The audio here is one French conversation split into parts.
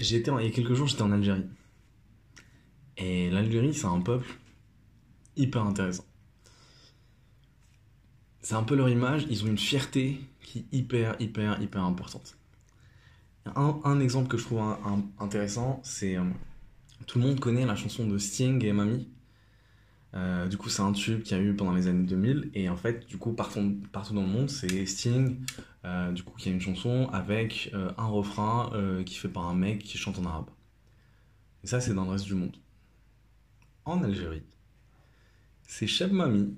J'étais il y a quelques jours, j'étais en Algérie. Et l'Algérie, c'est un peuple hyper intéressant. C'est un peu leur image, ils ont une fierté qui est hyper, hyper, hyper importante. Un, exemple que je trouve intéressant, c'est euh, tout le monde connaît la chanson de Sting et Mamie. Euh, du coup, c'est un tube qu'il y a eu pendant les années 2000. Et en fait, du coup, partout, partout dans le monde, c'est Sting, euh, du coup, qui a une chanson avec euh, un refrain euh, qui fait par un mec qui chante en arabe. Et ça, c'est dans le reste du monde. En Algérie, c'est Cheb Mami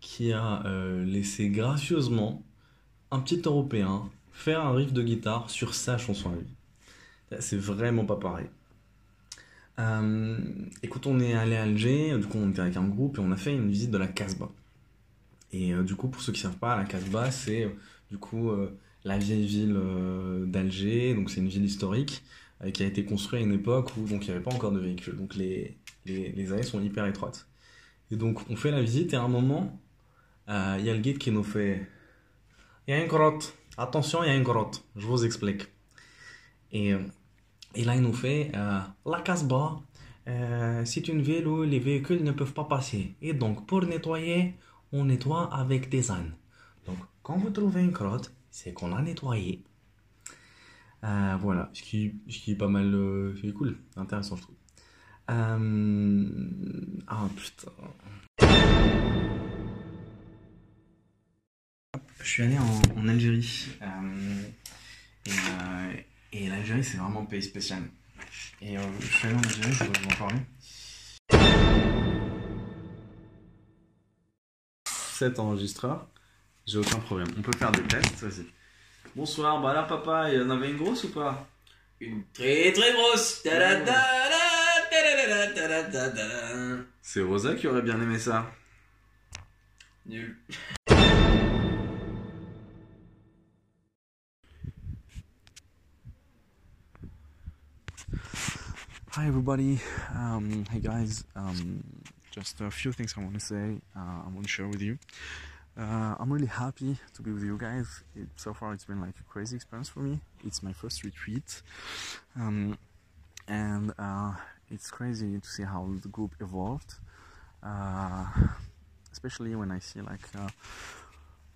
qui a euh, laissé gracieusement un petit Européen faire un riff de guitare sur sa chanson à lui. C'est vraiment pas pareil. Euh, écoute, on est allé à Alger, du coup on était avec un groupe et on a fait une visite de la Casbah. Et du coup, pour ceux qui savent pas, la Casbah, c'est du coup euh, la vieille ville euh, d'Alger, donc c'est une ville historique euh, qui a été construite à une époque où il n'y avait pas encore de véhicules, donc les, les, allées sont hyper étroites. Et donc on fait la visite et à un moment, il y a le guide qui nous fait Il y a une grotte, attention, il y a une grotte, je vous explique. Et, et là, il nous fait La Casbah, euh, c'est une ville où les véhicules ne peuvent pas passer. Et donc, pour nettoyer, on nettoie avec des ânes. Quand vous trouvez une grotte, c'est qu'on l'a nettoyée. Euh, voilà, ce qui, ce qui est pas mal, euh, c'est cool, intéressant, je trouve. Euh, Ah putain. Je suis allé en, en Algérie. euh, et et l'Algérie, c'est vraiment un pays spécial. Et je suis allé en Algérie, je vais vous en parler. Cet enregistreur, j'ai aucun problème. On peut faire des tests, vas-y. Bonsoir, bah là, papa, il y en avait une grosse ou pas? Une très très grosse. C'est Rosa qui aurait bien aimé ça. Nul. Hi everybody. Um, hey guys. Um, just a few things I want to say. Uh, I want to share with you. Uh, I'm really happy to be with you guys. It, so far, it's been like a crazy experience for me. It's my first retreat, um, and uh, it's crazy to see how the group evolved. Uh, especially when I see like uh,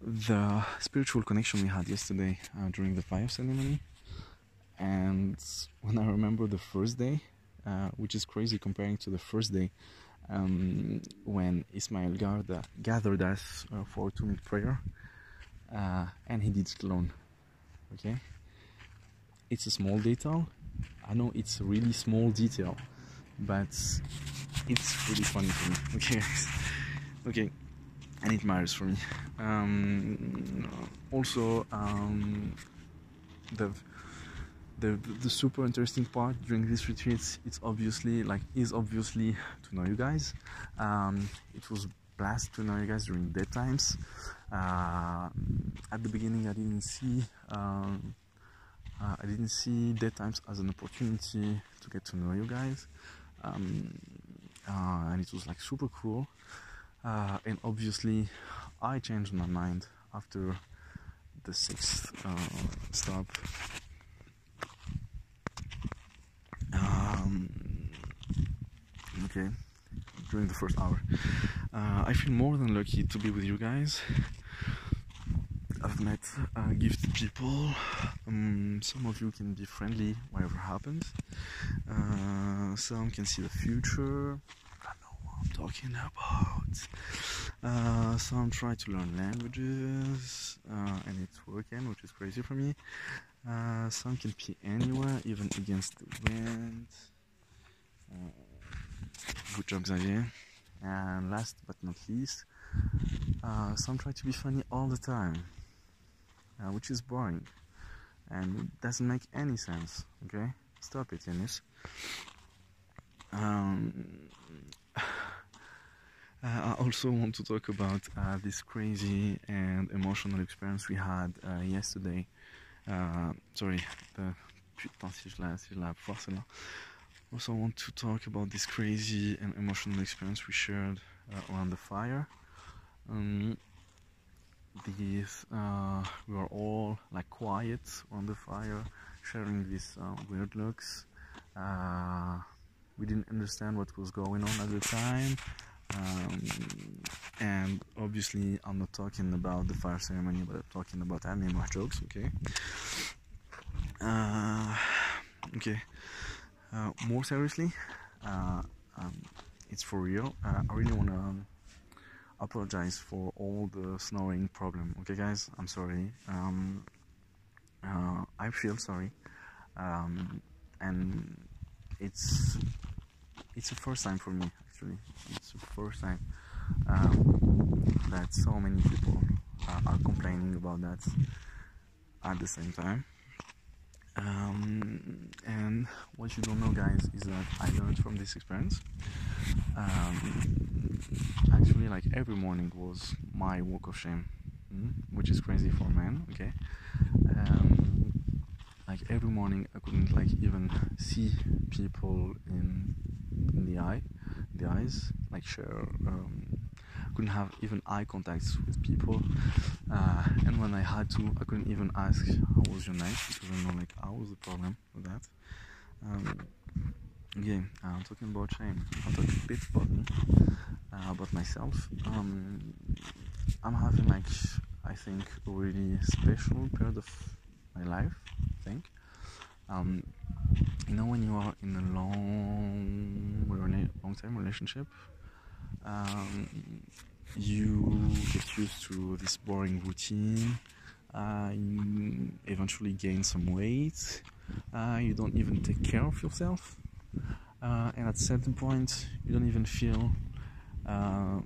the spiritual connection we had yesterday uh, during the fire ceremony, and when I remember the first day, uh, which is crazy comparing to the first day um, when Ismail Garda gathered us uh, for two minute prayer, uh, and he did it alone. Okay, it's a small detail. I know it's a really small detail, but it's really funny for me. Okay, okay, and it matters for me. Um, also, um, the the the super interesting part during these retreats it's obviously like is obviously to know you guys. Um, it was blast to know you guys during dead times. Uh, at the beginning i didn't see um, uh, i didn't see dead times as an opportunity to get to know you guys. Um, uh, and it was like super cool. Uh, and obviously i changed my mind after the sixth uh, stop okay during the first hour. Uh, i feel more than lucky to be with you guys. I've met uh, gifted people. Um, some of you can be friendly whatever happens. Uh, some can see the future. I know what i'm talking about. Uh, some try to learn languages uh, and it's working which is crazy for me. Uh, some can pee anywhere, even against the wind. Good job, Xavier. And last but not least, uh, some try to be funny all the time, uh, which is boring and it doesn't make any sense. Okay, stop it, Yanis. Um, I also want to talk about uh, this crazy and emotional experience we had uh, yesterday. Uh, sorry, the putain si je la, si je la pouvoir celle-là. Also want to talk about this crazy and emotional experience we shared uh, around the fire. Um, these uh, we were all like quiet on the fire, sharing these uh, weird looks. Uh, we didn't understand what was going on at the time. Um, and obviously, I'm not talking about the fire ceremony, but I'm talking about anime jokes, okay? Uh, okay. Uh, more seriously, uh, um, it's for real. Uh, I really want to um, apologize for all the snoring problem. Okay, guys, I'm sorry. Um, uh, I feel sorry, um, and it's it's the first time for me actually. It's the first time um, that so many people uh, are complaining about that at the same time. Um, and what you don't know, guys, is that I learned from this experience. Um, actually, like every morning was my walk of shame, mm, which is crazy for a man. Okay, um, like every morning I couldn't like even see people in in the eye, the eyes, like share. Um, couldn't have even eye contacts with people, uh, and when I had to, I couldn't even ask was your night because I know like how was the problem with that. Um, yeah, I'm talking about shame. I'll talk a bit about me, uh, about myself. Um, I'm having like I think a really special period of my life. I think. Um, you know when you are in a long, long time relationship, um, you get used to this boring routine. Uh, you eventually gain some weight. Uh, you don't even take care of yourself, uh, and at certain point, you don't even feel uh,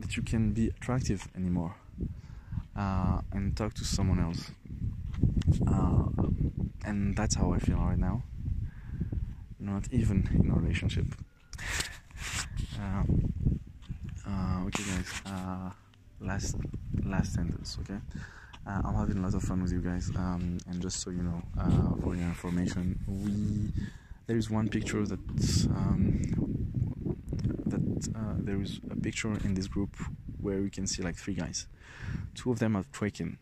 that you can be attractive anymore uh, and talk to someone else. Uh, and that's how I feel right now. Not even in a relationship. Um, uh, okay, guys. Uh, last last sentence. Okay. Uh, I'm having a lot of fun with you guys. Um, and just so you know, uh, for your information, we there is one picture that um, that uh, there is a picture in this group where we can see like three guys. Two of them are twerking.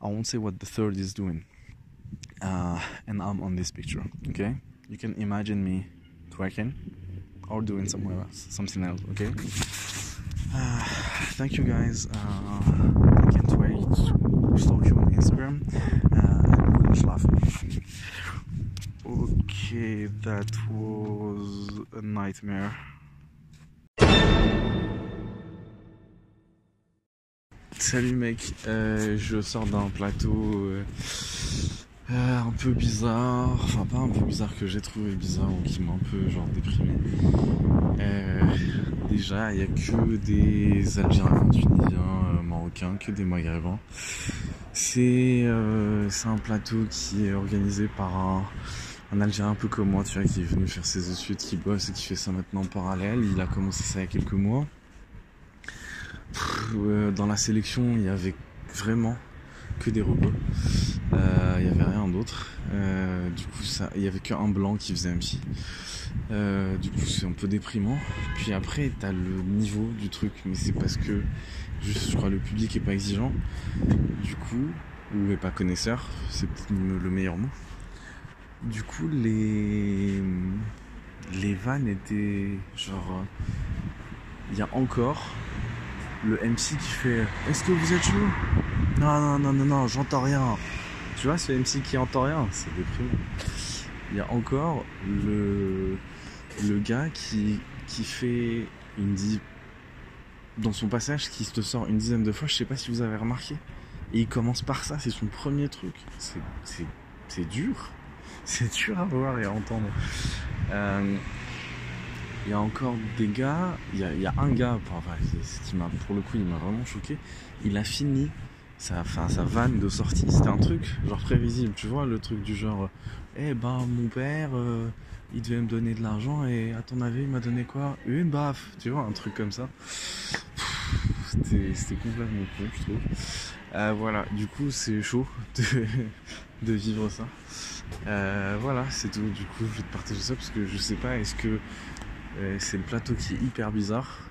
I won't say what the third is doing. Uh, and I'm on this picture. Okay, you can imagine me twerking or doing somewhere else, something else. Okay. Uh, thank you guys. I can't wait stalk you on Instagram. Uh, and schlafen. Okay, that was a nightmare. Salut mec, euh, je sors d'un plateau euh, euh, un peu bizarre, enfin pas un peu bizarre que j'ai trouvé bizarre ou qui m'a un peu genre déprimé. Euh, déjà, il n'y a que des Algériens, Tunisiens, euh, Marocains, que des Maghrébins. C'est euh, c'est un plateau qui est organisé par un, Algérien un peu comme moi, tu vois, qui est venu faire ses études, qui bosse et qui fait ça maintenant en parallèle. Il a commencé ça il y a quelques mois. Euh, dans la sélection, il y avait vraiment que des robots. Euh, Il y avait rien d'autre. Euh, du coup, ça, il y avait qu'un blanc qui faisait MC. Euh, du coup, c'est un peu déprimant. Puis après, t'as le niveau du truc, mais c'est parce que juste, je crois, le public est pas exigeant. Du coup, ou est pas connaisseur, c'est le meilleur mot. Du coup, les les vannes étaient genre, il y a encore le MC qui fait Est-ce que vous êtes chaud? Non, non, non, non, non, j'entends rien. Tu vois, ce MC qui entend rien, c'est déprimant. Il y a encore le, le gars qui, qui fait une di... dans son passage qui se sort une dizaine de fois, je sais pas si vous avez remarqué. Et il commence par ça, c'est son premier truc. C'est dur. C'est dur à voir et à entendre. Euh, il y a encore des gars, il y a, un gars, qui m'a, pour le coup, il m'a vraiment choqué. Il a fini sa, enfin, sa vanne de sortie. C'était un truc, genre prévisible, tu vois, le truc du genre, eh ben, mon père, euh, il devait me donner de l'argent et à ton avis, il m'a donné quoi? Une baffe, tu vois, un truc comme ça. C'était, c'était complètement con, je trouve. Euh, voilà, du coup, c'est chaud de, de vivre ça. Euh, voilà, c'est tout. Du coup, je vais te partager ça parce que je sais pas, est-ce que c'est le plateau qui est hyper bizarre.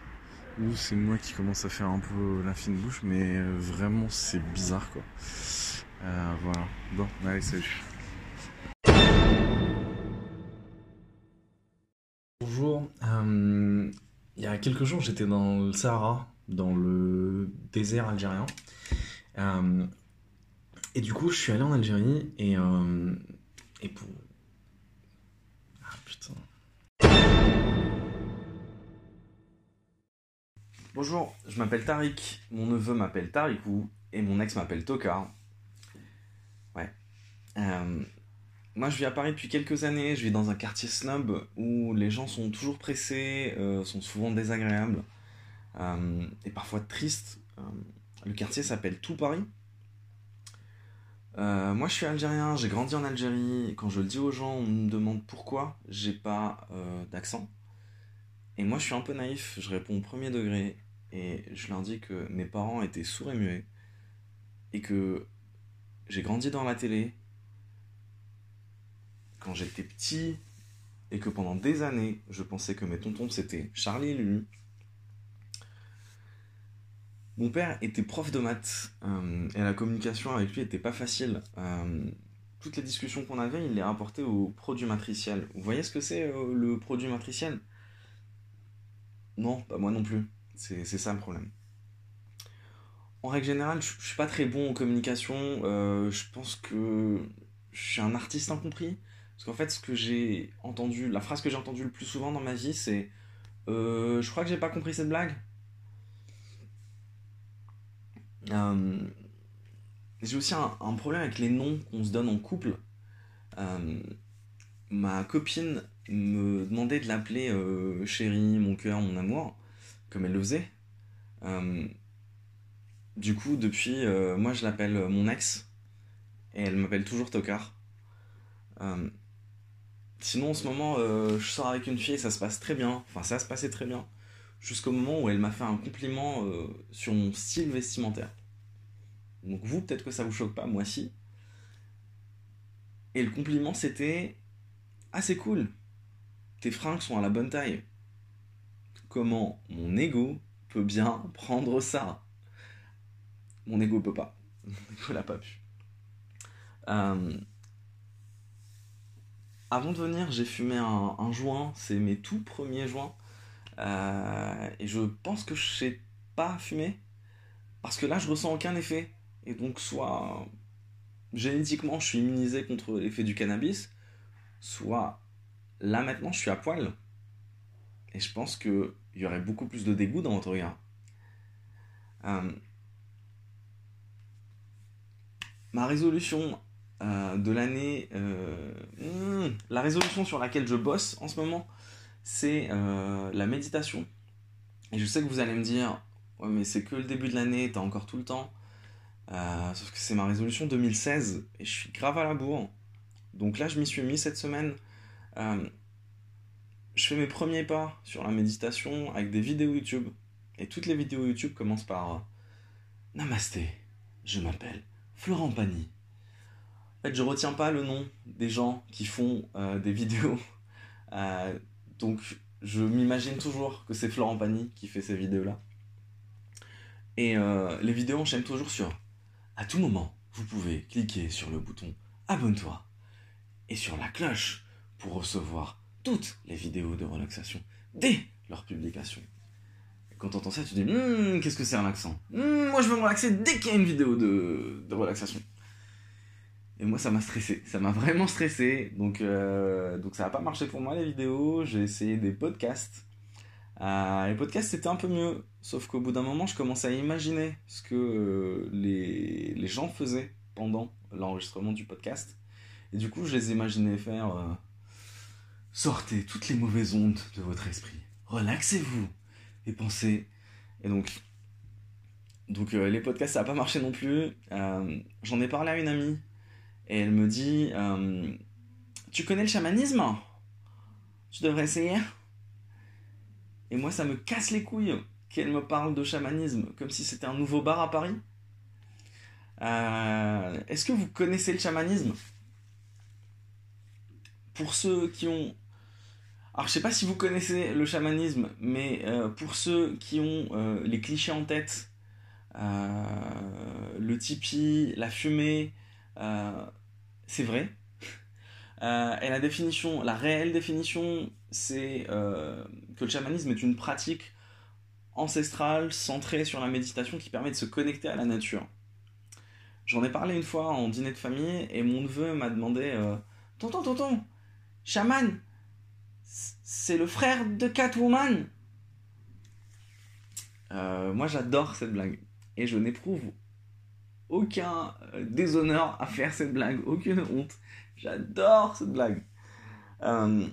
ou c'est moi qui commence à faire un peu la fine bouche, mais euh, vraiment c'est bizarre quoi. Euh, voilà. Bon, allez, salut. Bonjour. Euh, il y a quelques jours, j'étais dans le Sahara, dans le désert algérien. Et du coup, je suis allé en Algérie et, et pour Bonjour, je m'appelle Tariq, mon neveu m'appelle Tarikou et mon ex m'appelle Tokar. Ouais. Euh, moi, je vis à Paris depuis quelques années. Je vis dans un quartier snob où les gens sont toujours pressés, euh, sont souvent désagréables euh, et parfois tristes. Le quartier s'appelle Tout Paris. Moi, je suis algérien, j'ai grandi en Algérie. Quand je le dis aux gens, on me demande pourquoi j'ai pas d'accent. Et moi, je suis un peu naïf, je réponds au premier degré et je leur dis que mes parents étaient sourds et muets et que j'ai grandi dans la télé quand j'étais petit et que pendant des années, je pensais que mes tontons c'était Charlie et Lulu. Mon père était prof de maths euh, et la communication avec lui était pas facile. Euh, toutes les discussions qu'on avait, il les rapportait au produit matriciel. Vous voyez ce que c'est euh, le produit matriciel? Non, pas moi non plus. C'est ça le problème. En règle générale, je, je suis pas très bon en communication. euh, je pense que je suis un artiste incompris. Parce qu'en fait, ce que j'ai entendu, la phrase que j'ai entendue le plus souvent dans ma vie, c'est euh, Je crois que j'ai pas compris cette blague. Euh, j'ai aussi un, problème avec les noms qu'on se donne en couple. Ma copine me demandait de l'appeler chérie, mon cœur, mon amour, comme elle le faisait. Euh, du coup, depuis, euh, moi je l'appelle mon ex, et elle m'appelle toujours Tokar. Euh, sinon, en ce moment, euh, je sors avec une fille et ça se passe très bien. Enfin, ça se passait très bien. Jusqu'au moment où elle m'a fait un compliment euh, sur mon style vestimentaire. Donc, vous, peut-être que ça vous choque pas, moi si. Et le compliment, c'était Ah, c'est cool. Tes fringues sont à la bonne taille. Comment mon ego peut bien prendre ça Mon ego peut pas. Mon ego l'a pas pu. Euh, avant de venir, j'ai fumé un, joint, c'est mes tout premiers joints. Euh, et je pense que je sais pas fumer. Parce que là, je ressens aucun effet. Et donc, soit génétiquement, je suis immunisé contre l'effet du cannabis, soit là maintenant, je suis à poil. Et je pense qu'il y aurait beaucoup plus de dégoût dans votre regard. Euh, ma résolution euh, de l'année, euh, hmm, la résolution sur laquelle je bosse en ce moment, c'est la méditation. Et je sais que vous allez me dire, ouais, mais c'est que le début de l'année, t'as encore tout le temps. Sauf que c'est ma résolution 2016 et je suis grave à la bourre. Donc là, je m'y suis mis cette semaine. Je fais mes premiers pas sur la méditation avec des vidéos YouTube. Et toutes les vidéos YouTube commencent par euh, Namasté, je m'appelle Florent Pagny. En fait, je retiens pas le nom des gens qui font euh, des vidéos. Euh, donc, je m'imagine toujours que c'est Florent Pagny qui fait ces vidéos-là. Et les vidéos enchaînent toujours sur À tout moment, vous pouvez cliquer sur le bouton Abonne-toi et sur la cloche pour recevoir toutes les vidéos de relaxation dès leur publication. Et quand t'entends ça, tu te dis Hum, qu'est-ce que c'est accent? Hum, Moi, je veux me relaxer dès qu'il y a une vidéo de, de relaxation. Et moi, ça m'a stressé. Ça m'a vraiment stressé. Donc, euh, donc ça n'a pas marché pour moi, les vidéos. J'ai essayé des podcasts. Euh, les podcasts, c'était un peu mieux. Sauf qu'au bout d'un moment, je commençais à imaginer ce que euh, les, les gens faisaient pendant l'enregistrement du podcast. Et du coup, je les imaginais faire Sortez toutes les mauvaises ondes de votre esprit. Relaxez-vous. Et pensez. Et donc, donc euh, les podcasts, ça n'a pas marché non plus. Euh, J'en ai parlé à une amie. Et elle me dit euh, Tu connais le chamanisme? Tu devrais essayer. Et moi, ça me casse les couilles qu'elle me parle de chamanisme comme si c'était un nouveau bar à Paris. Est-ce que vous connaissez le chamanisme? Pour ceux qui ont. Alors, je sais pas si vous connaissez le chamanisme, mais euh, pour ceux qui ont euh, les clichés en tête, euh, le tipi, la fumée, c'est vrai. Et la définition, la réelle définition, c'est que le chamanisme est une pratique ancestrale centrée sur la méditation qui permet de se connecter à la nature. J'en ai parlé une fois en dîner de famille et mon neveu m'a demandé Tonton, tonton, chaman, c'est le frère de Catwoman. Euh, Moi j'adore cette blague. Et je n'éprouve aucun euh, déshonneur à faire cette blague, aucune honte. J'adore cette blague. Euh,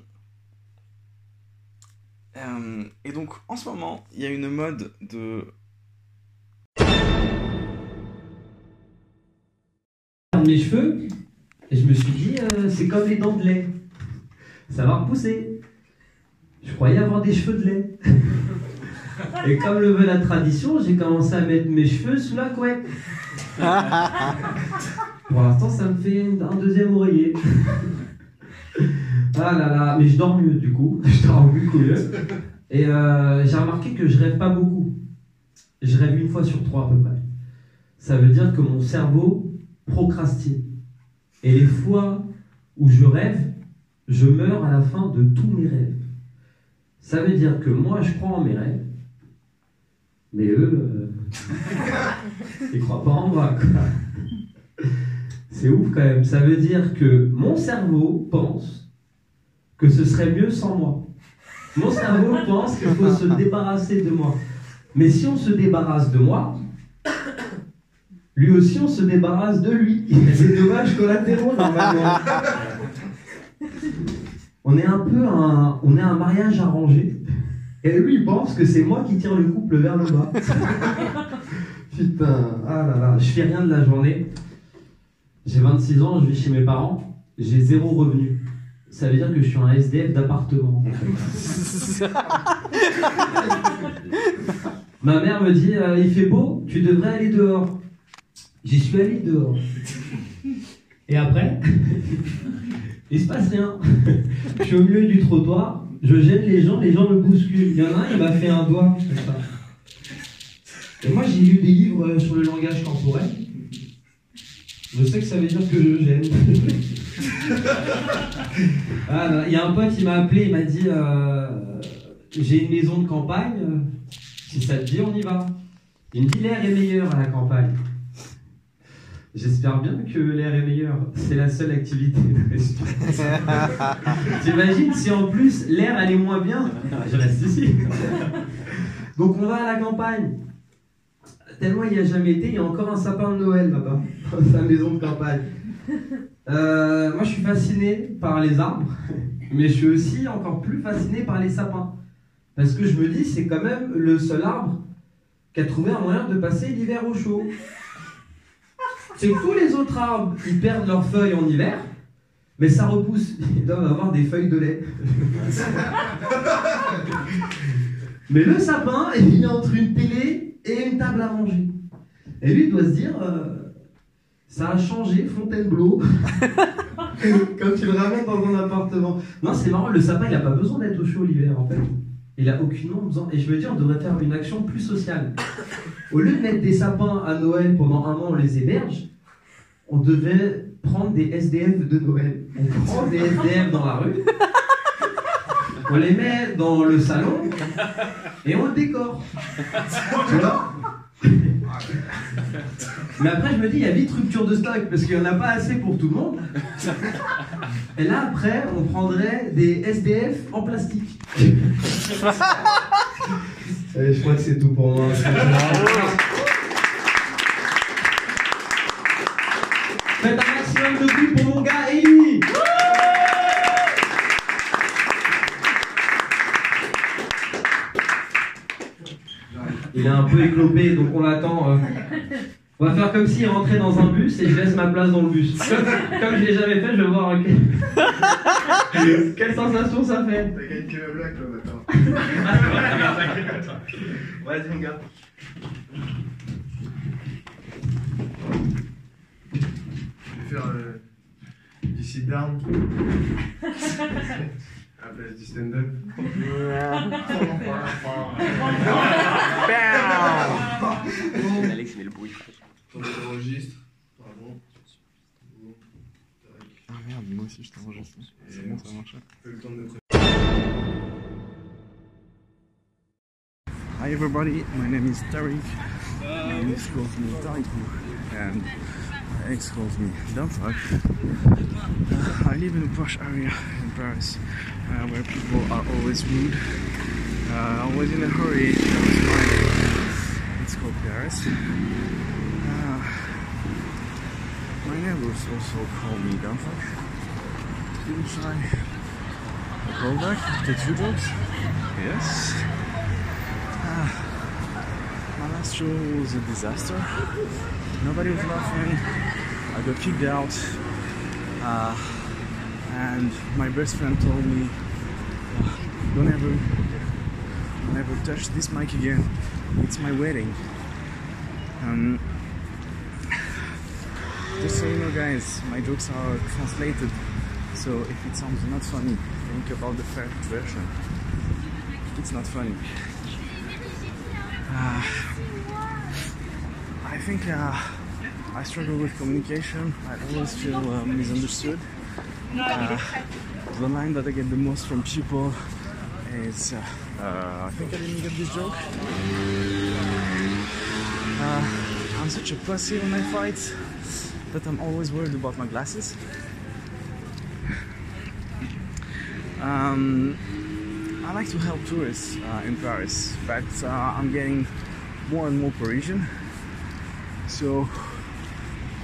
et donc en ce moment, il y a une mode de mes cheveux et je me suis dit c'est comme les dents de lait. Ça va repousser je croyais avoir des cheveux de lait. Et comme le veut la tradition j'ai commencé à mettre mes cheveux sous la couette. Pour l'instant ça me fait un deuxième oreiller. Ah là là mais je dors mieux du coup. Je dors beaucoup mieux et euh, j'ai remarqué que je rêve pas beaucoup. Je rêve une fois sur trois à peu près. Ça veut dire que mon cerveau procrastine. Et les fois où je rêve, je meurs à la fin de tous mes rêves. Ça veut dire que moi, je crois en mes rêves, mais eux, euh, ils croient pas en moi. quoi. C'est ouf quand même. Ça veut dire que mon cerveau pense que ce serait mieux sans moi. Mon cerveau pense qu'il faut se débarrasser de moi. Mais si on se débarrasse de moi, lui aussi, on se débarrasse de lui. Des dommages collatéraux normalement. On est un peu un, on est un mariage arrangé. Et lui, il pense que c'est moi qui tire le couple vers le bas. Putain, ah là là, je fais rien de la journée. J'ai 26 ans, je vis chez mes parents. J'ai zéro revenu. Ça veut dire que je suis un SDF d'appartement. en fait. Ma mère me dit euh, il fait beau, tu devrais aller dehors. J'y suis allé dehors. Et après, il se passe rien. Je suis au milieu du trottoir, je gêne les gens, les gens me bousculent. Il y en a un, il m'a fait un doigt. Et moi, j'ai lu des livres euh, sur le langage corporel. Je sais que ça veut dire que je gêne. Ah, Il y a un pote qui m'a appelé, il m'a dit euh, J'ai une maison de campagne, si ça te dit, on y va. Il me dit L'air est meilleur à la campagne. J'espère bien que l'air est meilleur. C'est la seule activité de respiration. T'imagines si en plus l'air est moins bien Je reste ici. Donc on va à la campagne. Tellement il n'y a jamais été, il y a encore un sapin de Noël là-bas, dans sa maison de campagne. Euh, moi je suis fasciné par les arbres, mais je suis aussi encore plus fasciné par les sapins. Parce que je me dis, c'est quand même le seul arbre qui a trouvé un moyen de passer l'hiver au chaud. C'est que tous les autres arbres, ils perdent leurs feuilles en hiver, mais ça repousse. Ils doivent avoir des feuilles de lait. mais le sapin, il est entre une télé et une table à manger. Et lui, il doit se dire, euh, ça a changé, Fontainebleau. Quand tu le ramènes dans un appartement. Non, c'est marrant, le sapin, il n'a pas besoin d'être au chaud l'hiver, en fait. Il a aucunement besoin. Et je me dis, on devrait faire une action plus sociale. Au lieu de mettre des sapins à Noël pendant un an, on les héberge, on devait prendre des SDF de Noël. On prend des SDF dans la rue, on les met dans le salon et on le décore. Tu vois? Mais après, je me dis, il y a vite rupture de stock parce qu'il n'y en a pas assez pour tout le monde. Et là, après, on prendrait des SDF en plastique. Allez, je crois que c'est tout pour moi. Faites un maximum de bruit pour Il est un peu éclopé, donc on l'attend. euh. On va faire comme s'il rentrait dans un bus et je laisse ma place dans le bus. Comme, comme je l'ai jamais fait, je vais voir quelle, quelle sensation ça fait. T'as gagné la blague là maintenant. Vas-y mon gars. Je vais faire euh, du sit down. À la place du stand-up. Alex, il met le bruit. Tourner le registre. Pardon. Tac. Ah merde. mais moi aussi je t'enregistre. C'est bon, ça a marché. Hi everybody, my name is Tariq. My niece calls me Tariku and my ex calls me Dumbfuck. Uh, I live in a posh area in Paris uh, where people are always rude, uh, always in a hurry. That's why it's called Paris. Uh, my neighbors also call me Dumbfuck. Didn't I call back after two jokes? Yes. My last show was a disaster. Nobody was laughing. I got kicked out. Uh, and my best friend told me, "Uh, don't ever, don't ever touch this mic again. It's my wedding. Um, just so you know, guys, my jokes are translated. So if it sounds not funny, think about the first version. It's not funny. Uh, I think uh, I struggle with communication. I always feel uh, misunderstood. Uh, the line that I get the most from people is, uh, uh, I think I didn't get this joke. Uh, I'm such a pussy when I fight that I'm always worried about my glasses. Um, I like to help tourists in Paris, but I'm getting more and more Parisian. So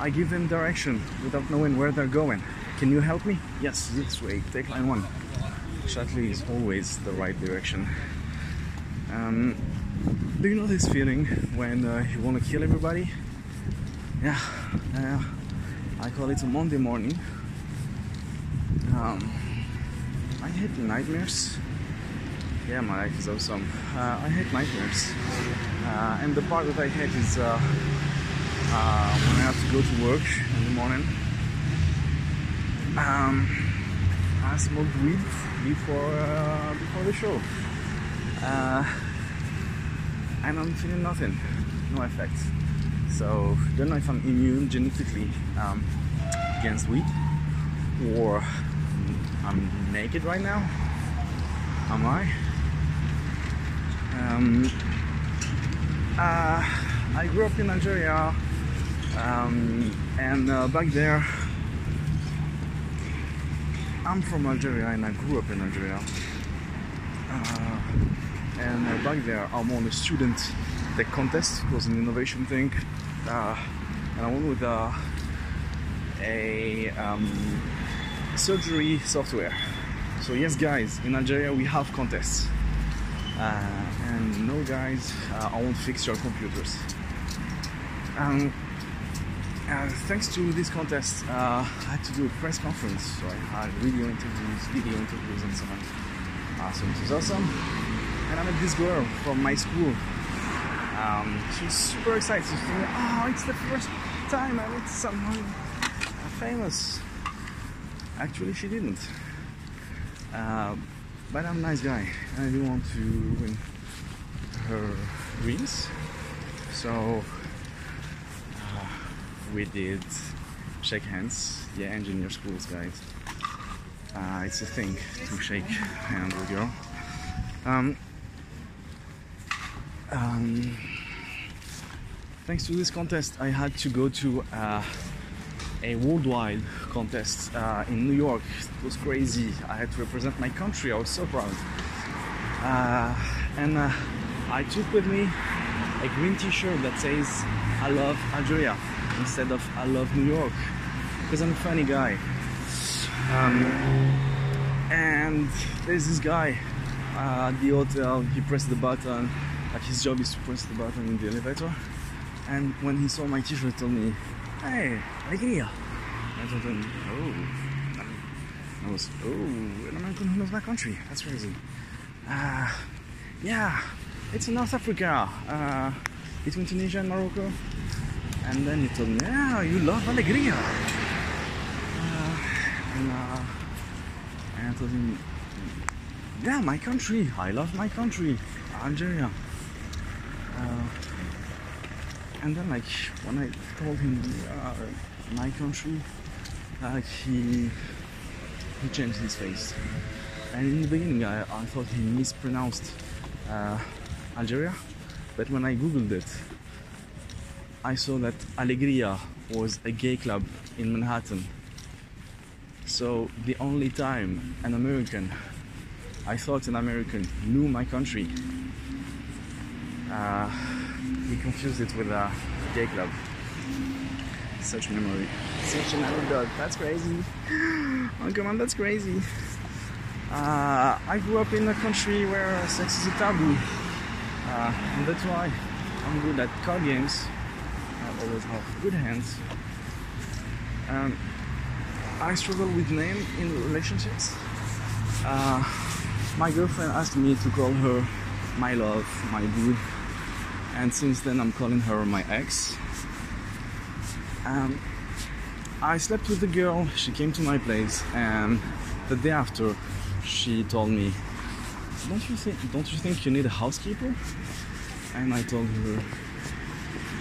I give them direction without knowing where they're going. Can you help me? Yes, this way. Take line one. Châtelet is always the right direction. Um, do you know this feeling when uh, you want to kill everybody? Yeah, yeah. I call it a Monday morning. Um, I hate nightmares. Yeah, my life is awesome. Uh, I hate nightmares. Uh, and the part that I hate is uh, when I have to go to work in the morning. Um, I smoked weed before uh, before the show, uh, and I'm feeling nothing, no effect. So don't know if I'm immune genetically um, against weed, or I'm naked right now. Am I? Um, uh, I grew up in Algeria, um, and uh, back there, I'm from Algeria and I grew up in Algeria. Uh, and uh, back there, I won a student tech contest. It was an innovation thing, uh, and I won with uh, a um, surgery software. So yes, guys, in Algeria we have contests. Uh, and no guys, uh, I won't fix your computers. Um, uh, thanks to this contest, uh, I had to do a press conference. So I had video interviews, video interviews, and so on. Uh, so it was awesome. And I met this girl from my school. Um, she was super excited. She told me, "Oh, it's the first time I met someone famous." Actually, she didn't. Uh, but I'm a nice guy and I do want to win her dreams. So uh, we did shake hands. Yeah, engineer schools, guys. Uh, it's a thing to shake hands with girl. Um, um, thanks to this contest, I had to go to uh, a worldwide contest uh, in New York. It was crazy. I had to represent my country. I was so proud. Uh, and uh, I took with me a green T-shirt that says "I love Algeria" instead of "I love New York" because I'm a funny guy. Um, and there's this guy uh, at the hotel. He pressed the button. Like his job is to press the button in the elevator. And when he saw my T-shirt, he told me, "Hey, alegria." I told him, "Oh." I was, "Oh, an American who knows my country. That's crazy." Uh, yeah, it's in North Africa, uh, between Tunisia and Morocco. And then he told me, "Yeah, you love alegria." Uh, and, uh, and I told him, "Yeah, my country. I love my country, Algeria." Uh, and then like when I told him uh, my country, like he he changed his face. And in the beginning, I, I thought he mispronounced uh, Algeria, but when I googled it, I saw that Alegria was a gay club in Manhattan. So the only time an American, I thought an American knew my country, uh, he confused it with a gay club. Such memory. Such an anecdote. That's crazy. Oh, come on, that's crazy. Uh, I grew up in a country where sex is a taboo. Uh, and that's why I'm good at card games. Always have good hands. Um, I struggle with name in relationships. Uh, my girlfriend asked me to call her my love, my dude, and since then I'm calling her my ex. Um, I slept with the girl, she came to my place, and the day after, she told me, "Don't you think? Don't you think you need a housekeeper?" And I told her,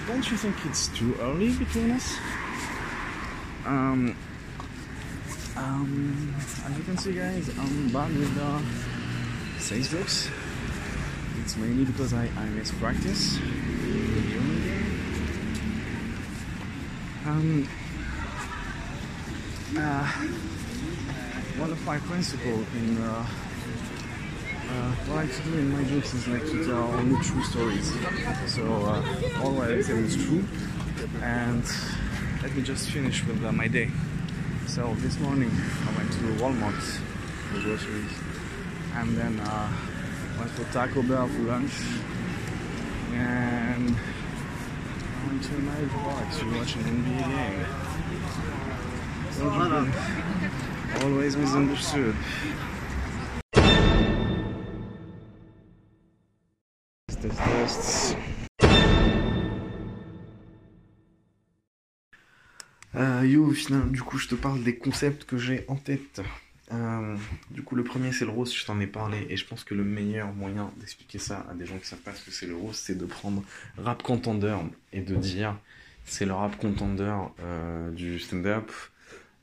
"Don't you think it's too early between us?" Um, um, as you can see, guys, I'm bad with the sex jokes. It's mainly because I, I miss practice the German game. Um, uh, one of my principles in uh, uh, what I do in my jokes is like to tell only true stories. So uh, all I say is true. And let me just finish with uh, my day. So this morning I went to Walmart for groceries, and then uh, went for Taco Bell for lunch, and I went to night park to watch an NBA game. Always misunderstood. Euh, yo, final, du coup, je te parle des concepts que j'ai en tête. Euh, du coup, le premier, c'est le rose, je t'en ai parlé, et je pense que le meilleur moyen d'expliquer ça à des gens qui savent pas ce que c'est le rose, c'est de prendre rap contender et de dire c'est le rap contender euh, du stand-up.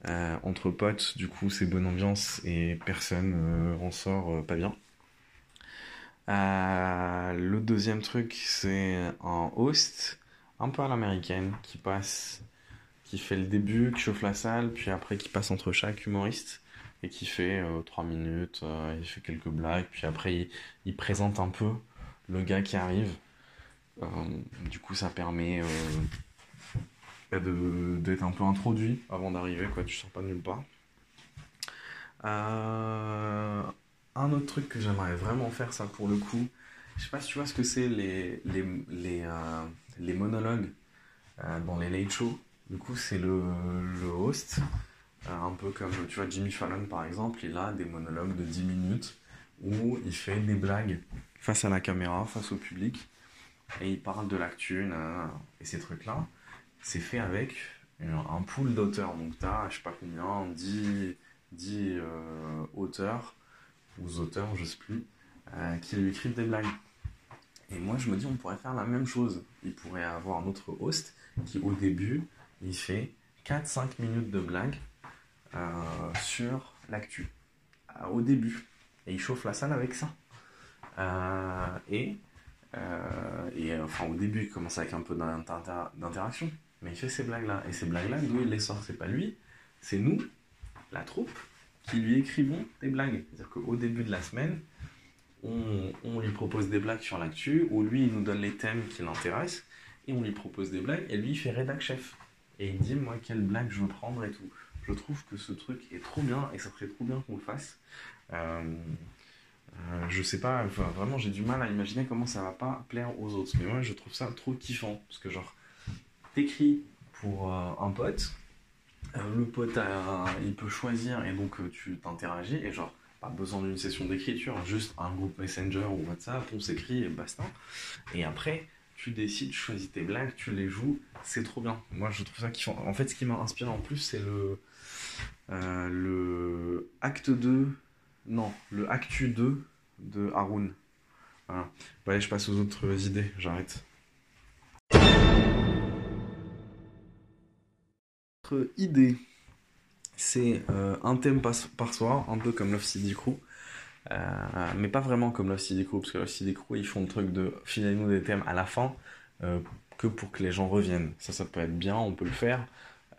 Euh, entre potes, du coup, c'est bonne ambiance et personne en sort pas bien. Le deuxième truc, c'est un host un peu à l'américaine qui passe qui fait le début, qui chauffe la salle, puis après qui passe entre chaque humoriste et qui fait euh, 3 minutes, euh, il fait quelques blagues, puis après il, présente un peu le gars qui arrive. Euh, du coup, ça permet euh, bah, d'être un peu introduit avant d'arriver, quoi, tu sors pas de nulle part. Un autre truc que j'aimerais vraiment faire, ça pour le coup, je sais pas si tu vois ce que c'est les, les, les, les monologues dans les late shows. Du coup, c'est le, le host, euh, un peu comme tu vois Jimmy Fallon par exemple, il a des monologues de 10 minutes où il fait des blagues face à la caméra, face au public, et il parle de l'actu, et ces trucs-là, c'est fait avec un, un pool d'auteurs. Donc, tu as, je sais pas combien, 10, 10 euh, auteurs, ou auteurs, je sais plus, euh, qui lui écrivent des blagues. Et moi, je me dis, on pourrait faire la même chose. Il pourrait avoir un autre host qui, au début, il fait 4-5 minutes de blagues euh, sur l'actu. Euh, au début. Et il chauffe la salle avec ça. Euh, et, euh, et enfin, au début, il commence avec un peu d'inter- d'interaction. Mais il fait ces blagues-là. Et ces blagues-là, d'où il les sort C'est pas lui, c'est nous, la troupe, qui lui écrivons des blagues. C'est-à-dire qu'au début de la semaine, on, on lui propose des blagues sur l'actu, ou lui, il nous donne les thèmes qui l'intéressent, et on lui propose des blagues, et lui, il fait rédac chef. Et il dit, moi, quelle blague je veux prendre et tout. Je trouve que ce truc est trop bien, et ça serait trop bien qu'on le fasse. Euh, euh, je sais pas, vraiment, j'ai du mal à imaginer comment ça va pas plaire aux autres. Mais moi, je trouve ça trop kiffant, parce que genre, t'écris pour euh, un pote, le pote, il peut choisir, et donc tu t'interagis, et genre, pas besoin d'une session d'écriture, juste un groupe Messenger ou WhatsApp, on s'écrit et basta. Et après, tu décides, tu choisis tes blagues, tu les joues, c'est trop bien. Moi, je trouve ça kiffant. En fait, ce qui m'a inspiré en plus, c'est le, euh, le acte 2, non, le actu 2 de Haroun. Voilà. Bon, allez, je passe aux autres idées, j'arrête. Autre idée. C'est euh, un thème par, par soir, un peu comme Love City Crew. Euh, mais pas vraiment comme Love City Crew, parce que Love City Crew, ils font le truc de filer nous des thèmes à la fin, euh, que pour que les gens reviennent. Ça, ça peut être bien, on peut le faire.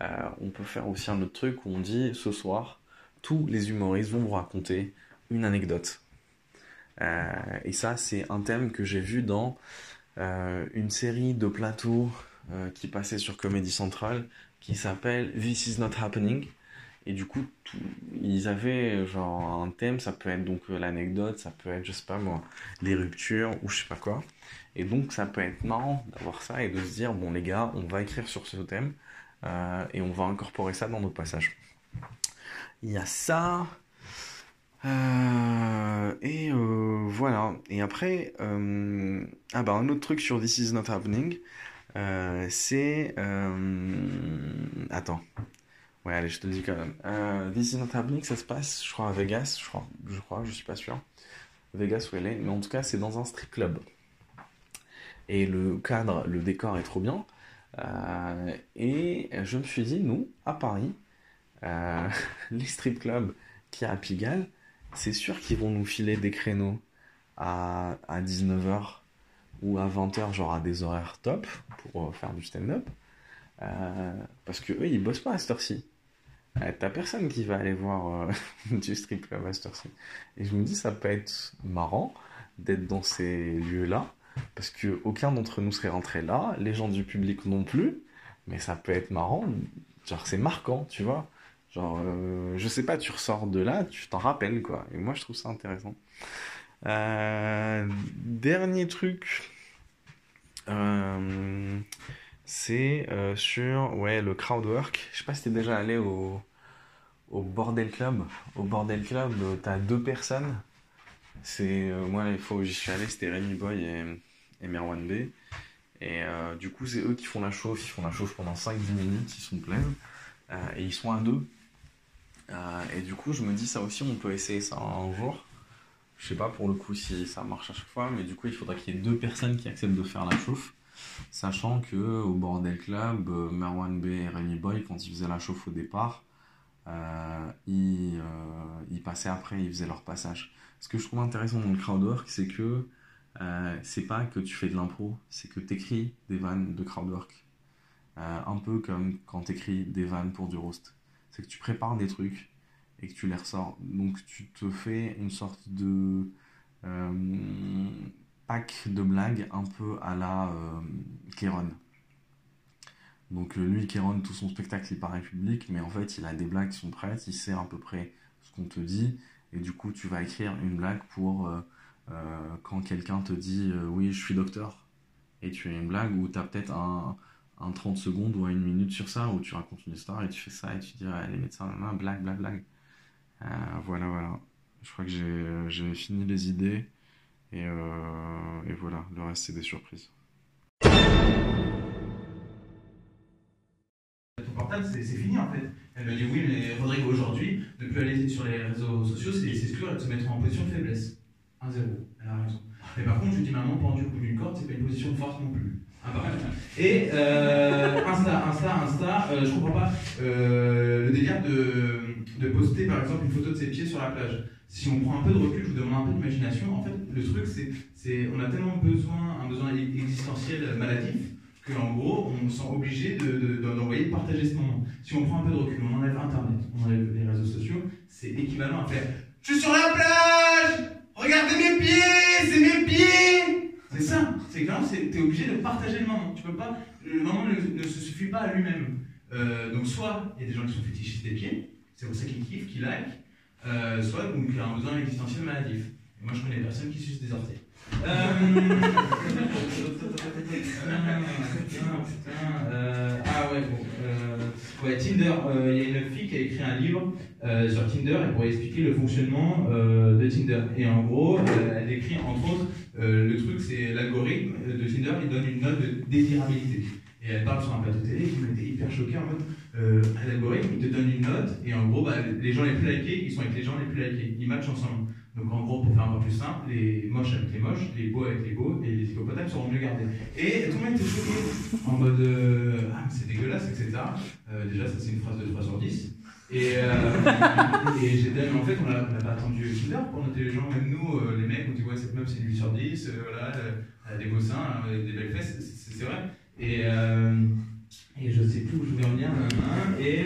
Euh, on peut faire aussi un autre truc où on dit ce soir, tous les humoristes vont vous raconter une anecdote. Et ça, c'est un thème que j'ai vu dans une série de plateaux qui passait sur Comedy Central qui s'appelle This is not happening. Et du coup, ils avaient genre un thème, ça peut être donc euh, l'anecdote, ça peut être, je sais pas moi, les ruptures ou je sais pas quoi. Et donc, ça peut être marrant d'avoir ça et de se dire, bon les gars, on va écrire sur ce thème euh, et on va incorporer ça dans nos passages. Il y a ça. Euh, et voilà. Et après, ah bah un autre truc sur This Is Not Happening, c'est... attends. Ouais, allez, je te le dis quand même. Euh, This Is Happening, ça se passe, je crois, à Vegas, je crois, je crois, je suis pas sûr. Vegas ou LA, mais en tout cas, c'est dans un strip club. Et le cadre, le décor est trop bien. Euh, et je me suis dit, nous, à Paris, euh, les strip clubs qui a à Pigalle, c'est sûr qu'ils vont nous filer des créneaux à, à 19h ou à 20h, genre à des horaires top pour euh, faire du stand-up. Parce que eux, ils bossent pas à cette heure-ci. Euh, T'as personne qui va aller voir euh, du strip club à. Et je me dis, ça peut être marrant d'être dans ces lieux-là, parce que aucun d'entre nous serait rentré là, les gens du public non plus, mais ça peut être marrant, genre c'est marquant, tu vois. Genre, euh, je sais pas, tu ressors de là, tu t'en rappelles, quoi. Et moi, je trouve ça intéressant. Euh, dernier truc, c'est euh, sur ouais, le crowd work. Je sais pas si t'es déjà allé au, au Bordel Club. Au Bordel Club, euh, t'as deux personnes. C'est euh, moi, les fois où j'y suis allé, c'était Rémi Boy et, Merwan B. Et du coup, c'est eux qui font la chauffe. Ils font la chauffe pendant 5-10 minutes, ils sont pleins. Et ils sont à deux. Et du coup, je me dis ça aussi, on peut essayer ça un jour. Je sais pas pour le coup si ça marche à chaque fois, mais du coup, il faudrait qu'il y ait deux personnes qui acceptent de faire la chauffe. Sachant que au Bordel Club, euh, Merwan B et Rémi Boy, quand ils faisaient la chauffe au départ, euh, ils, euh, ils passaient après, ils faisaient leur passage. Ce que je trouve intéressant dans le crowdwork, c'est que c'est pas que tu fais de l'impro, c'est que tu écris des vannes de crowdwork. Un peu comme quand tu écris des vannes pour du roast. C'est que tu prépares des trucs et que tu les ressors. Donc tu te fais une sorte de pack de blagues un peu à la euh, Kéron. Donc euh, lui, Kéron, tout son spectacle, il paraît public, mais en fait, il a des blagues qui sont prêtes, il sait à peu près ce qu'on te dit, et du coup, tu vas écrire une blague pour euh, quand quelqu'un te dit oui, je suis docteur, et tu as une blague où tu as peut-être un, un 30 secondes ou une minute sur ça, où tu racontes une histoire et tu fais ça, et tu dis les médecins, blague, blague, blague. Voilà, voilà. Je crois que j'ai fini les idées, et, euh, et voilà, le reste, c'est des surprises. c'est fini en fait. Elle me dit oui, mais Rodrigo, aujourd'hui, ne plus aller sur les réseaux sociaux, c'est s'exclure et de se mettre en position de faiblesse. 1-0, elle a raison. Mais par contre, je dis maman, pendu au bout d'une corde, c'est pas une position de force non plus. Et euh, Insta, Insta, Insta, euh, je comprends pas euh, le délire de, de poster par exemple une photo de ses pieds sur la plage. Si on prend un peu de recul, je vous demande un peu d'imagination. En fait, le truc, c'est, on a tellement besoin, un besoin existentiel maladif, qu'en gros, on se sent obligé de, de- d'envoyer, de partager ce moment. Si on prend un peu de recul, on enlève Internet, on enlève les réseaux sociaux, c'est équivalent à faire Je suis sur la plage Regardez mes pieds C'est mes pieds C'est ça C'est que là, c'est- t'es obligé de partager le moment. Tu peux pas, le moment ne, se suffit pas à lui-même. Euh, donc, soit il y a des gens qui sont fétichistes des pieds, c'est pour ça qu'ils kiffent, qu'ils like, euh, soit donc, il y a un besoin existentiel maladif. Moi, je connais des personnes qui sucent des orteils. Euh... Ah ouais, bon. euh, ouais, Tinder, euh, il y a une fille qui a écrit un livre sur Tinder et pour expliquer le fonctionnement de Tinder. Et en gros, elle décrit entre autres, le truc c'est l'algorithme de Tinder, il donne une note de désirabilité. Et elle parle sur un plateau télé qui m'était hyper choqué en mode, euh, l'algorithme il te donne une note et en gros, bah, les gens les plus likés, ils sont avec les gens les plus likés, ils matchent ensemble. Donc en gros, pour faire un peu plus simple, les moches avec les moches, les beaux avec les beaux, et les hippopotames seront mieux gardés. Et tout le monde était choqué, en mode euh, ah, c'est dégueulasse, etc. Euh, déjà, ça c'est une phrase de 3 sur 10. Et, euh, et j'étais mais en fait, on n'a pas attendu Tinder pour noter les gens. Même nous, les mecs, on dit ouais, cette meuf c'est une 8 sur 10, euh, voilà, elle a des beaux seins, des belles fesses, c'est- vrai. Et, et je sais plus où je voulais en venir. Et.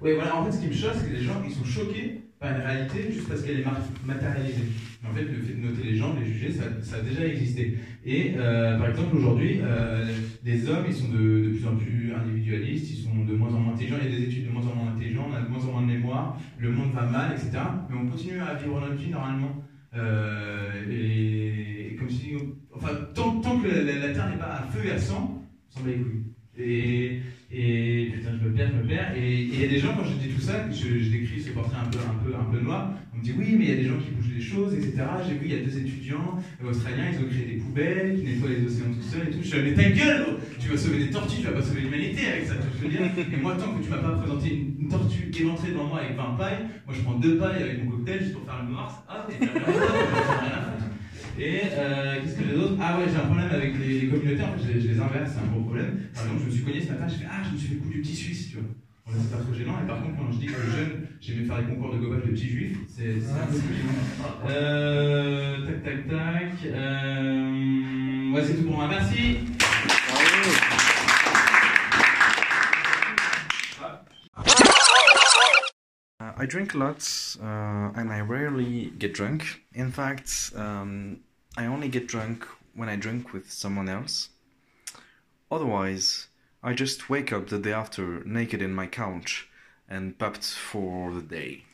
Ouais, voilà, en fait, ce qui me choque, c'est que les gens ils sont choqués par une réalité juste parce qu'elle est matérialisée. En fait, le fait de noter les gens, de les juger, ça, a déjà existé. Et euh, par exemple, aujourd'hui, euh, les hommes, ils sont de, plus en plus individualistes, ils sont de moins en moins intelligents, il y a des études de moins en moins intelligents, on a de moins en moins de mémoire, le monde va mal, etc. Mais on continue à vivre notre vie normalement. Euh, et, comme si, enfin, tant, que la, la- la Terre n'est pas à feu et à sang, on s'en bat les couilles. Et, et putain, je me perds, je me perds. Et il y a des gens, quand je dis tout ça, je, je décris ce portrait un peu, un, peu, un peu noir, on me dit oui, mais il y a des gens qui bougent les choses, etc. J'ai vu, il y a deux étudiants euh, australiens, ils ont créé des poubelles, qui nettoient les océans tout seuls et tout. Je suis mais ta gueule gros. Tu vas sauver des tortues, tu vas pas sauver l'humanité avec ça, tu veux dire. Et moi, tant que tu m'as pas présenté une, tortue éventrée devant moi avec 20 pailles, moi je prends deux pailles avec mon cocktail juste pour faire le noir, hop, et rien à. Et euh, qu'est-ce que j'ai d'autre Ah ouais, j'ai un problème avec les, les communautaires, en fait, je les, je les inverse, c'est un gros problème. Par exemple, je me suis cogné ce matin, je fais Ah, je me suis fait le coup du petit suisse, tu vois. Bon, c'est pas trop gênant, et par contre, quand je dis que le jeune, j'aimais faire les concours de gobage de petits juifs, c'est c'est un peu plus gênant. Euh, tac, tac, tac. Euh, ouais, c'est tout pour moi, merci. Uh, I drink a lot uh, and I rarely get drunk. In fact, um, I only get drunk when I drink with someone else. Otherwise, I just wake up the day after naked in my couch and popped for the day.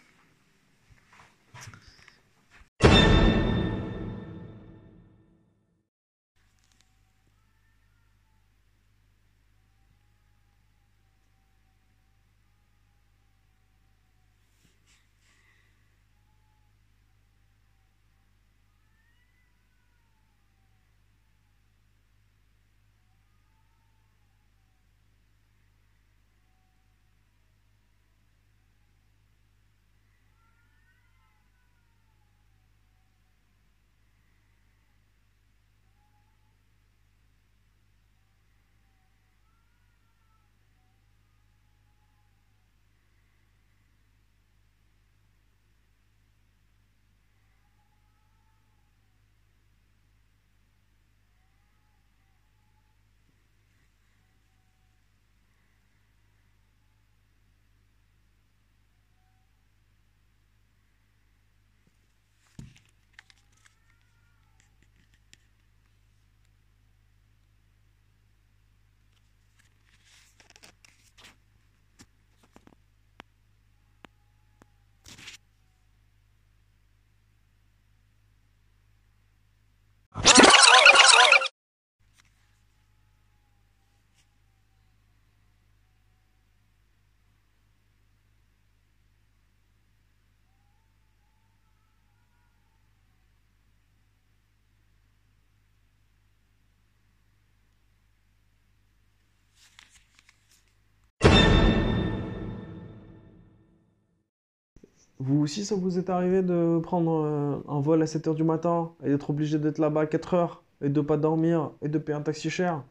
Vous aussi, ça vous est arrivé de prendre euh, un vol à 7h du matin et d'être obligé d'être là-bas à 4h et de pas dormir et de payer un taxi cher?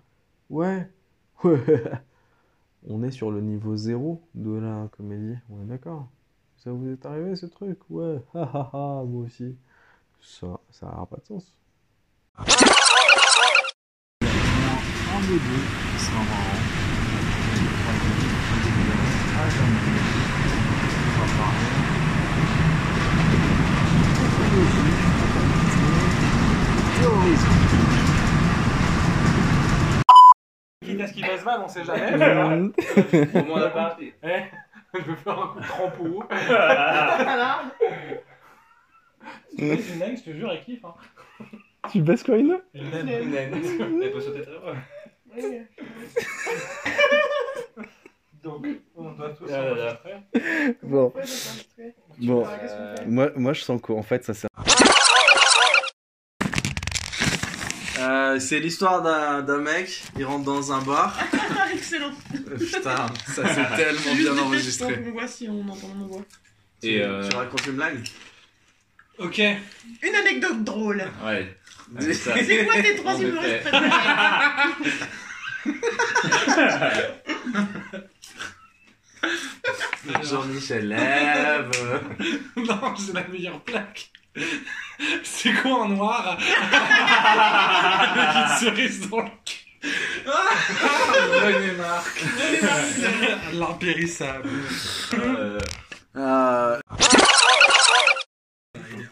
Ouais. Ouais. On est sur le niveau zéro de la comédie, on est d'accord? Ça vous est arrivé ce truc? Ouais. Moi aussi. Ça, ça n'a pas de sens. Un deux. Ah, j'en ai. On va parler. Écologie. Terrorisme. Quitte à ce qu'il fasse mal, on sait jamais. Au moins, on a pas acheté. Eh, je vais faire un coup de crampeau. C'est une dingue, je te jure, elle kiffe. Hein. Tu baisses quoi, Ina? Une naine. Elle peut sauter très loin. Donc, on doit tous Ah s'enregistrer. Bon. Bon. Euh, Moi, moi, je sens qu'en fait, ça sert. Euh, c'est l'histoire d'un d'un mec, il rentre dans un bar. Excellent. Euh, Putain, ça c'est tellement bien enregistré. On voit si on entend mon voix. Et euh, Tu racontes une blague Ok. Une anecdote drôle. ouais. C'est quoi tes trois humoristes préférés Jean-Michel lève. Non, c'est la meilleure plaque. C'est quoi en noir? Avec une cerise dans le cul. René Marc. L'impérissable. Euh,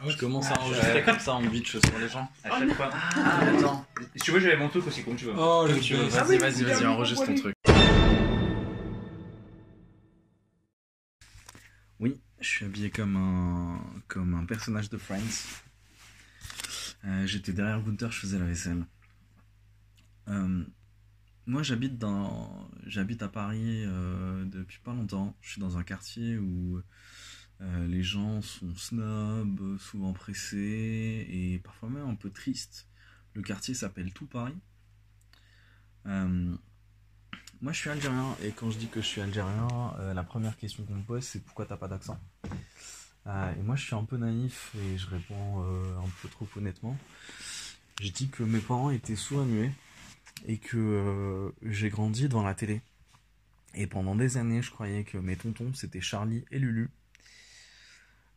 Je commence à enregistrer comme ça en bitch sur les gens. À chaque fois. Ah, attends. Si tu veux, j'avais mon truc aussi, comme tu veux. Oh, le Comme tu veux. best. Vas-y, vas-y, vas-y, enregistre ton truc. Je suis habillé comme un, comme un personnage de Friends. Euh, J'étais derrière compteur, je faisais la vaisselle. Euh, moi, j'habite dans, j'habite à Paris euh, depuis pas longtemps. Je suis dans un quartier où les gens sont snobs, souvent pressés et parfois même un peu tristes. Le quartier s'appelle Tout Paris. Moi, je suis algérien et quand je dis que je suis algérien, euh, la première question qu'on me pose, c'est pourquoi t'as pas d'accent? Euh, Et moi, je suis un peu naïf et je réponds euh, un peu trop honnêtement. Je dis que mes parents étaient sourds et muets et que j'ai grandi devant la télé. Et pendant des années, je croyais que mes tontons, c'était Charlie et Lulu.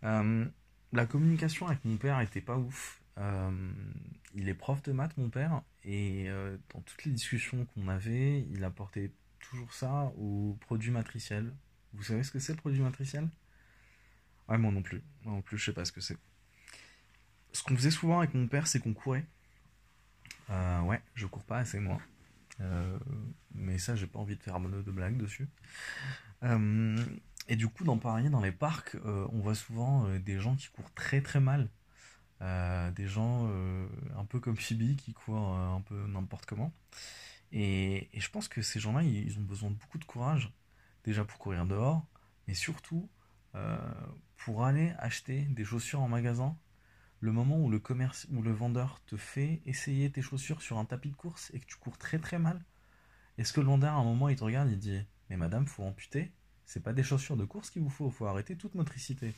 La communication avec mon père était pas ouf. Euh, il est prof de maths, mon père, et euh, dans toutes les discussions qu'on avait, il apportait toujours ça au produit matriciel. Vous savez ce que c'est le produit matriciel? Ouais, moi non plus. Moi non plus, je sais pas ce que c'est. Ce qu'on faisait souvent avec mon père, c'est qu'on courait. Euh, ouais, je cours pas assez, moi. Mais ça, j'ai pas envie de faire de de blagues dessus. Et du coup, dans Paris, dans les parcs, on voit souvent des gens qui courent très très mal. Euh, des gens euh, un peu comme Phoebe qui courent euh, un peu n'importe comment. Et, je pense que ces gens-là, ils, ont besoin de beaucoup de courage, déjà pour courir dehors, mais surtout pour aller acheter des chaussures en magasin. Le moment où le commerce, où le vendeur te fait essayer tes chaussures sur un tapis de course et que tu cours très très mal, est-ce que le vendeur à un moment il te regarde, il dit Mais madame, faut amputer C'est pas des chaussures de course qu'il vous faut, faut arrêter toute motricité.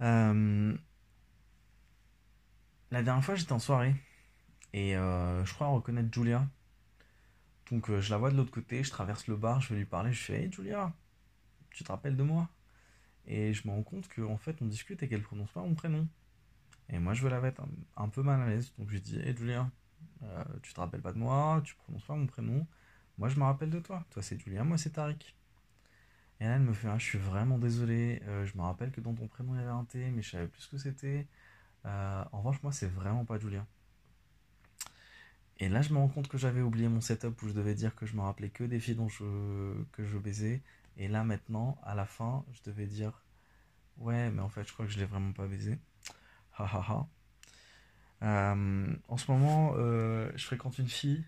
Euh, la dernière fois, j'étais en soirée et euh, je crois reconnaître Julia. Donc euh, je la vois de l'autre côté, je traverse le bar, je vais lui parler, je fais Hey Julia, tu te rappelles de moi? Et je me rends compte qu'en fait on discute et qu'elle prononce pas mon prénom. Et moi je veux la mettre un, peu mal à l'aise, donc je dis Hey Julia, tu te rappelles pas de moi, tu prononces pas mon prénom? Moi je me rappelle de toi, toi c'est Julia, moi c'est Tariq. Et là, elle me fait, ah, je suis vraiment désolé, euh, je me rappelle que dans ton prénom il y avait un T, mais je savais plus ce que c'était. Euh, en revanche, moi, c'est vraiment pas Julia. Et là, je me rends compte que j'avais oublié mon setup où je devais dire que je me rappelais que des filles dont je, que je baisais. Et là, maintenant, à la fin, je devais dire, ouais, mais en fait, je crois que je l'ai vraiment pas baisé. Ha ha ha. Euh, en ce moment, je fréquente une fille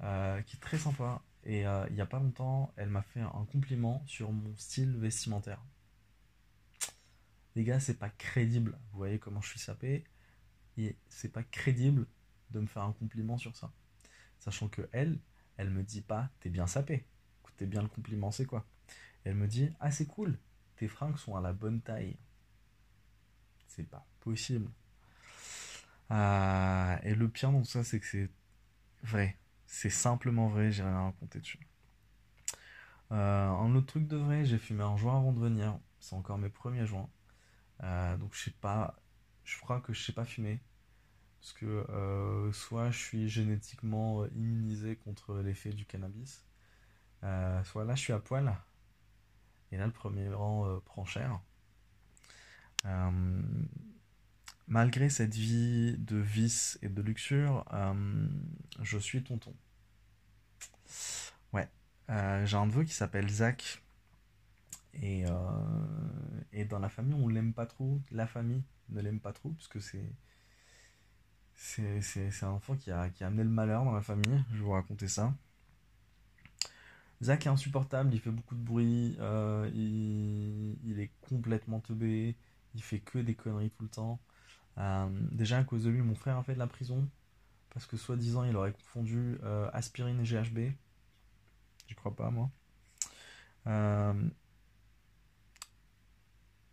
qui est très sympa. Et euh, il y a pas longtemps, elle m'a fait un compliment sur mon style vestimentaire. Les gars, c'est pas crédible. Vous voyez comment je suis sapé. Et c'est pas crédible de me faire un compliment sur ça. Sachant que elle, elle me dit pas t'es bien sapé. Écoutez bien le compliment, c'est quoi? Elle me dit ah c'est cool, tes fringues sont à la bonne taille. C'est pas possible. Euh, et le pire dans tout ça, c'est que c'est vrai. C'est simplement vrai, j'ai rien à raconter dessus. Euh, un autre truc de vrai, j'ai fumé un joint avant de venir. C'est encore mes premiers joints. Euh, donc je sais pas, je crois que je sais pas fumer. Parce que euh, soit je suis génétiquement immunisé contre l'effet du cannabis, soit là je suis à poil. Et là le premier rang prend cher. Malgré cette vie de vice et de luxure, euh, je suis tonton. Ouais. Euh, j'ai un neveu qui s'appelle Zach. Et, euh, dans la famille, on l'aime pas trop. La famille ne l'aime pas trop, parce que c'est. C'est, un enfant qui a, qui a amené le malheur dans la famille. Je vais vous raconter ça. Zach est insupportable, il fait beaucoup de bruit, il, il est complètement teubé, il fait que des conneries tout le temps. Euh, déjà, à cause de lui, mon frère a fait de la prison, parce que soi-disant, il aurait confondu euh, aspirine et GHB. J'y crois pas, moi. Euh,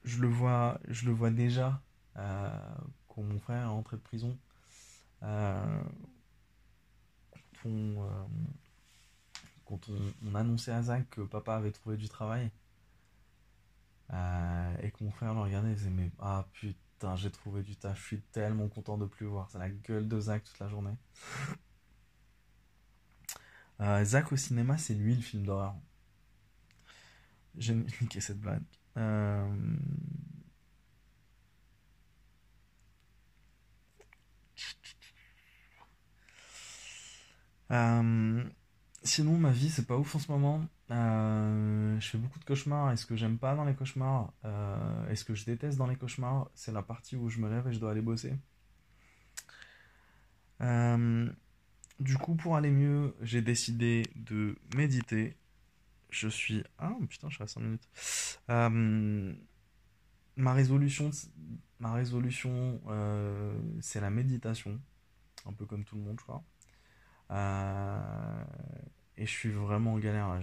je le vois, je le vois déjà quand mon frère est rentré de prison. Quand, on, annonçait à Zach que papa avait trouvé du travail, et que mon frère le regardait, il disait mais ah putain j'ai trouvé du taf, je suis tellement content de plus voir, c'est la gueule de Zach toute la journée. Euh, Zach au cinéma, c'est lui le film d'horreur. J'ai niqué cette blague. Euh, Euh, sinon, ma vie, c'est pas ouf en ce moment. Euh, je fais beaucoup de cauchemars. Et ce que j'aime pas dans les cauchemars, euh, et ce que je déteste dans les cauchemars, c'est la partie où je me lève et je dois aller bosser. Euh, du coup, pour aller mieux, j'ai décidé de méditer. Je suis. Ah putain, je suis à 5 minutes. Euh, ma résolution, ma résolution c'est la méditation. Un peu comme tout le monde, je crois. Euh, et je suis vraiment en galère.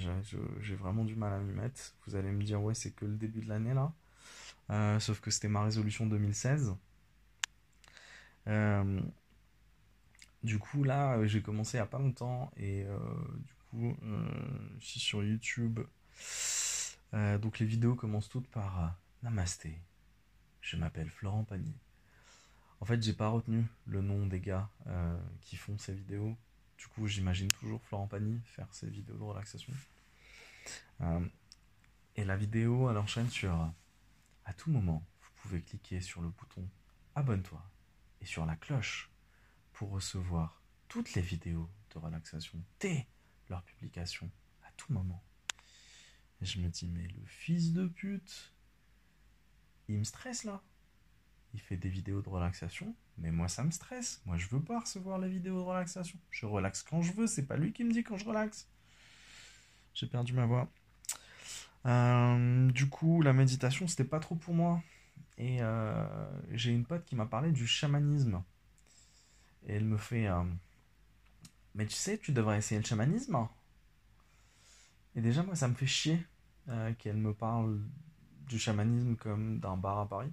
J'ai vraiment du mal à m'y mettre. Vous allez me dire, ouais, c'est que le début de l'année là. Euh, sauf que c'était ma résolution 2016. Euh, du coup, là, j'ai commencé il y a pas longtemps et du coup, je suis sur YouTube. Donc les vidéos commencent toutes par Namasté. Je m'appelle Florent Pagny. En fait, j'ai pas retenu le nom des gars qui font ces vidéos. Du coup, j'imagine toujours Florent Pagny faire ces vidéos de relaxation. Euh, et la vidéo, elle enchaîne sur à tout moment, vous pouvez cliquer sur le bouton abonne-toi et sur la cloche pour recevoir toutes les vidéos de relaxation dès leur publication à tout moment. Et je me dis, mais le fils de pute, il me stresse là. Il fait des vidéos de relaxation, mais moi ça me stresse. Moi je veux pas recevoir les vidéos de relaxation. Je relaxe quand je veux, c'est pas lui qui me dit quand je relaxe. J'ai perdu ma voix. Euh, du coup, la méditation, c'était pas trop pour moi. Et euh, j'ai une pote qui m'a parlé du chamanisme. Et elle me fait euh, Mais tu sais, tu devrais essayer le chamanisme. Et déjà, moi, ça me fait chier qu'elle me parle du chamanisme comme d'un bar à Paris.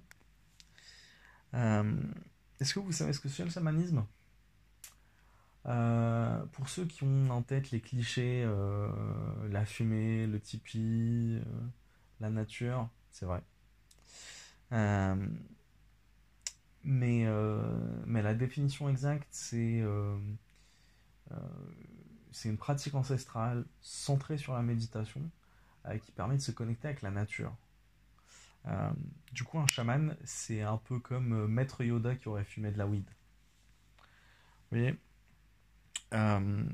Est-ce que vous savez ce que c'est le chamanisme Euh, Pour ceux qui ont en tête les clichés, euh, la fumée, le tipi, euh, la nature, c'est vrai. Mais, la définition exacte, c'est une pratique ancestrale centrée sur la méditation qui permet de se connecter avec la nature. Euh, du coup, un chaman, c'est un peu comme euh, Maître Yoda qui aurait fumé de la weed. Vous voyez? Euh,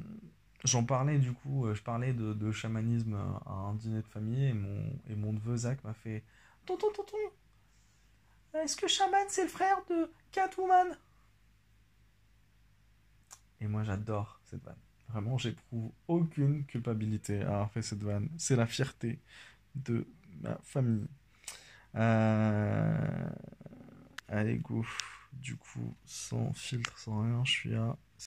J'en parlais du coup, je parlais de, de chamanisme à un dîner de famille et mon, et mon neveu Zach m'a fait Tonton, tonton, est-ce que chaman c'est le frère de Catwoman? Et moi j'adore cette vanne. Vraiment, j'éprouve aucune culpabilité à avoir fait cette vanne. C'est la fierté de ma famille. Euh, Allez, go. Du coup, sans filtre, sans rien, je suis à